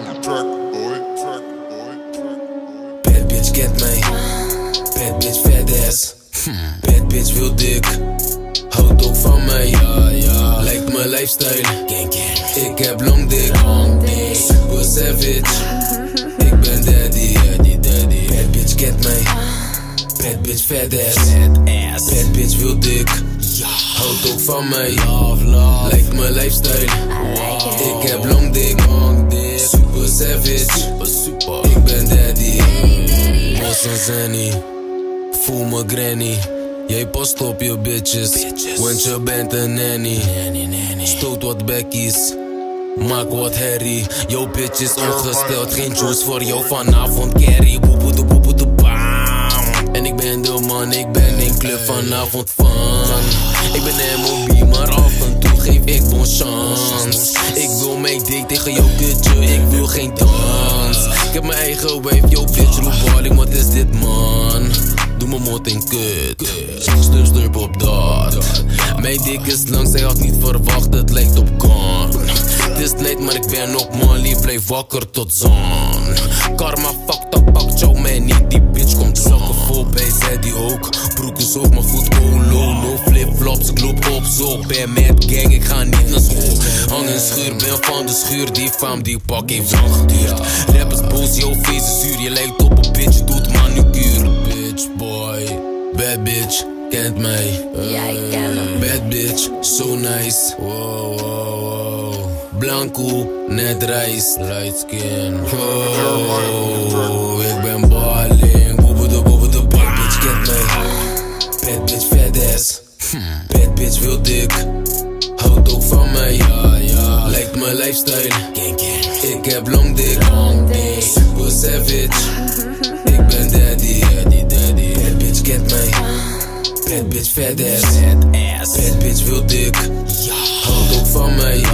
On the track, boy. Track, boy. Bad bitch kent mij. Bad bitch fat ass. Bad bitch wil dik. Houdt ook van mij. Ja, ja. Lijkt mijn lifestyle. Gang, gang. Ik heb long dick. Long dick. Super savage. Ik ben daddy. Daddy, daddy. Bad bitch kent mij. Bad bitch fat ass. Fat ass. Bad bitch wil dik. Ja. Houdt ook van mij. Love. Lijkt mijn lifestyle. Ik heb long dick. Long dick. Super savage. Super, super. Ik ben daddy. Bos en Zenny. Voel me granny. Jij past op je bitches, want je bent een nanny. Stoot wat bekkies, maak wat herrie. Jouw bitch is ongesteld, geen juice voor jou vanavond. Carry, boeboe de de bam. En ik ben de man, ik ben in club vanavond van. Ik ben MOB, maar af en toe geef ik bon chance. Meedik tegen jouw kutje, ik wil geen dans. Ik heb mijn eigen wave, yo bitch, roep balling, wat is dit man? Doe mijn mot in kut. Slurp, slurp op dat. Mijn dik is lang, zij had niet verwacht, het lijkt op kan. Het is late, maar ik ben op Molly, blijf wakker tot zon. Karma fucked up, pak jou mij niet, die bitch komt zakken vol bij, zij die ook. Broek is op mijn voet, low, no flip-flops, ik loop op zo. Ben met gang, ik ga niet naar. Hang in schuur, ben van de schuur, die fam die pak heeft lang geduurd. Rap is boos, jouw face is zuur, je lijkt op een bitch, doet manucure. Bitch boy, bad bitch, kent mij. Ja, ik ken hem. Bad bitch, so nice. Wow, wow, wow. Blanco, net rijst. Light skin. Oh, ik ben balling. Boebe de boebe de bad bitch, kent mij. Bad bitch, fat ass. Bad bitch, wil dik. Houdt ook van mij. Ja, ja. Lijkt mijn lifestyle. Ik heb long dick. Super savage. Ik ben daddy. Daddy, daddy. Bad bitch, kent mij. Bad bitch, fat ass. Bad bitch, wil dik. Ja. Houdt ook van mij.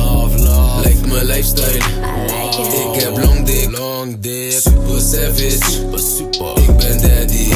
Lijkt mijn lifestyle. Ik heb long dick. Long dick. Super savage. Ik ben daddy.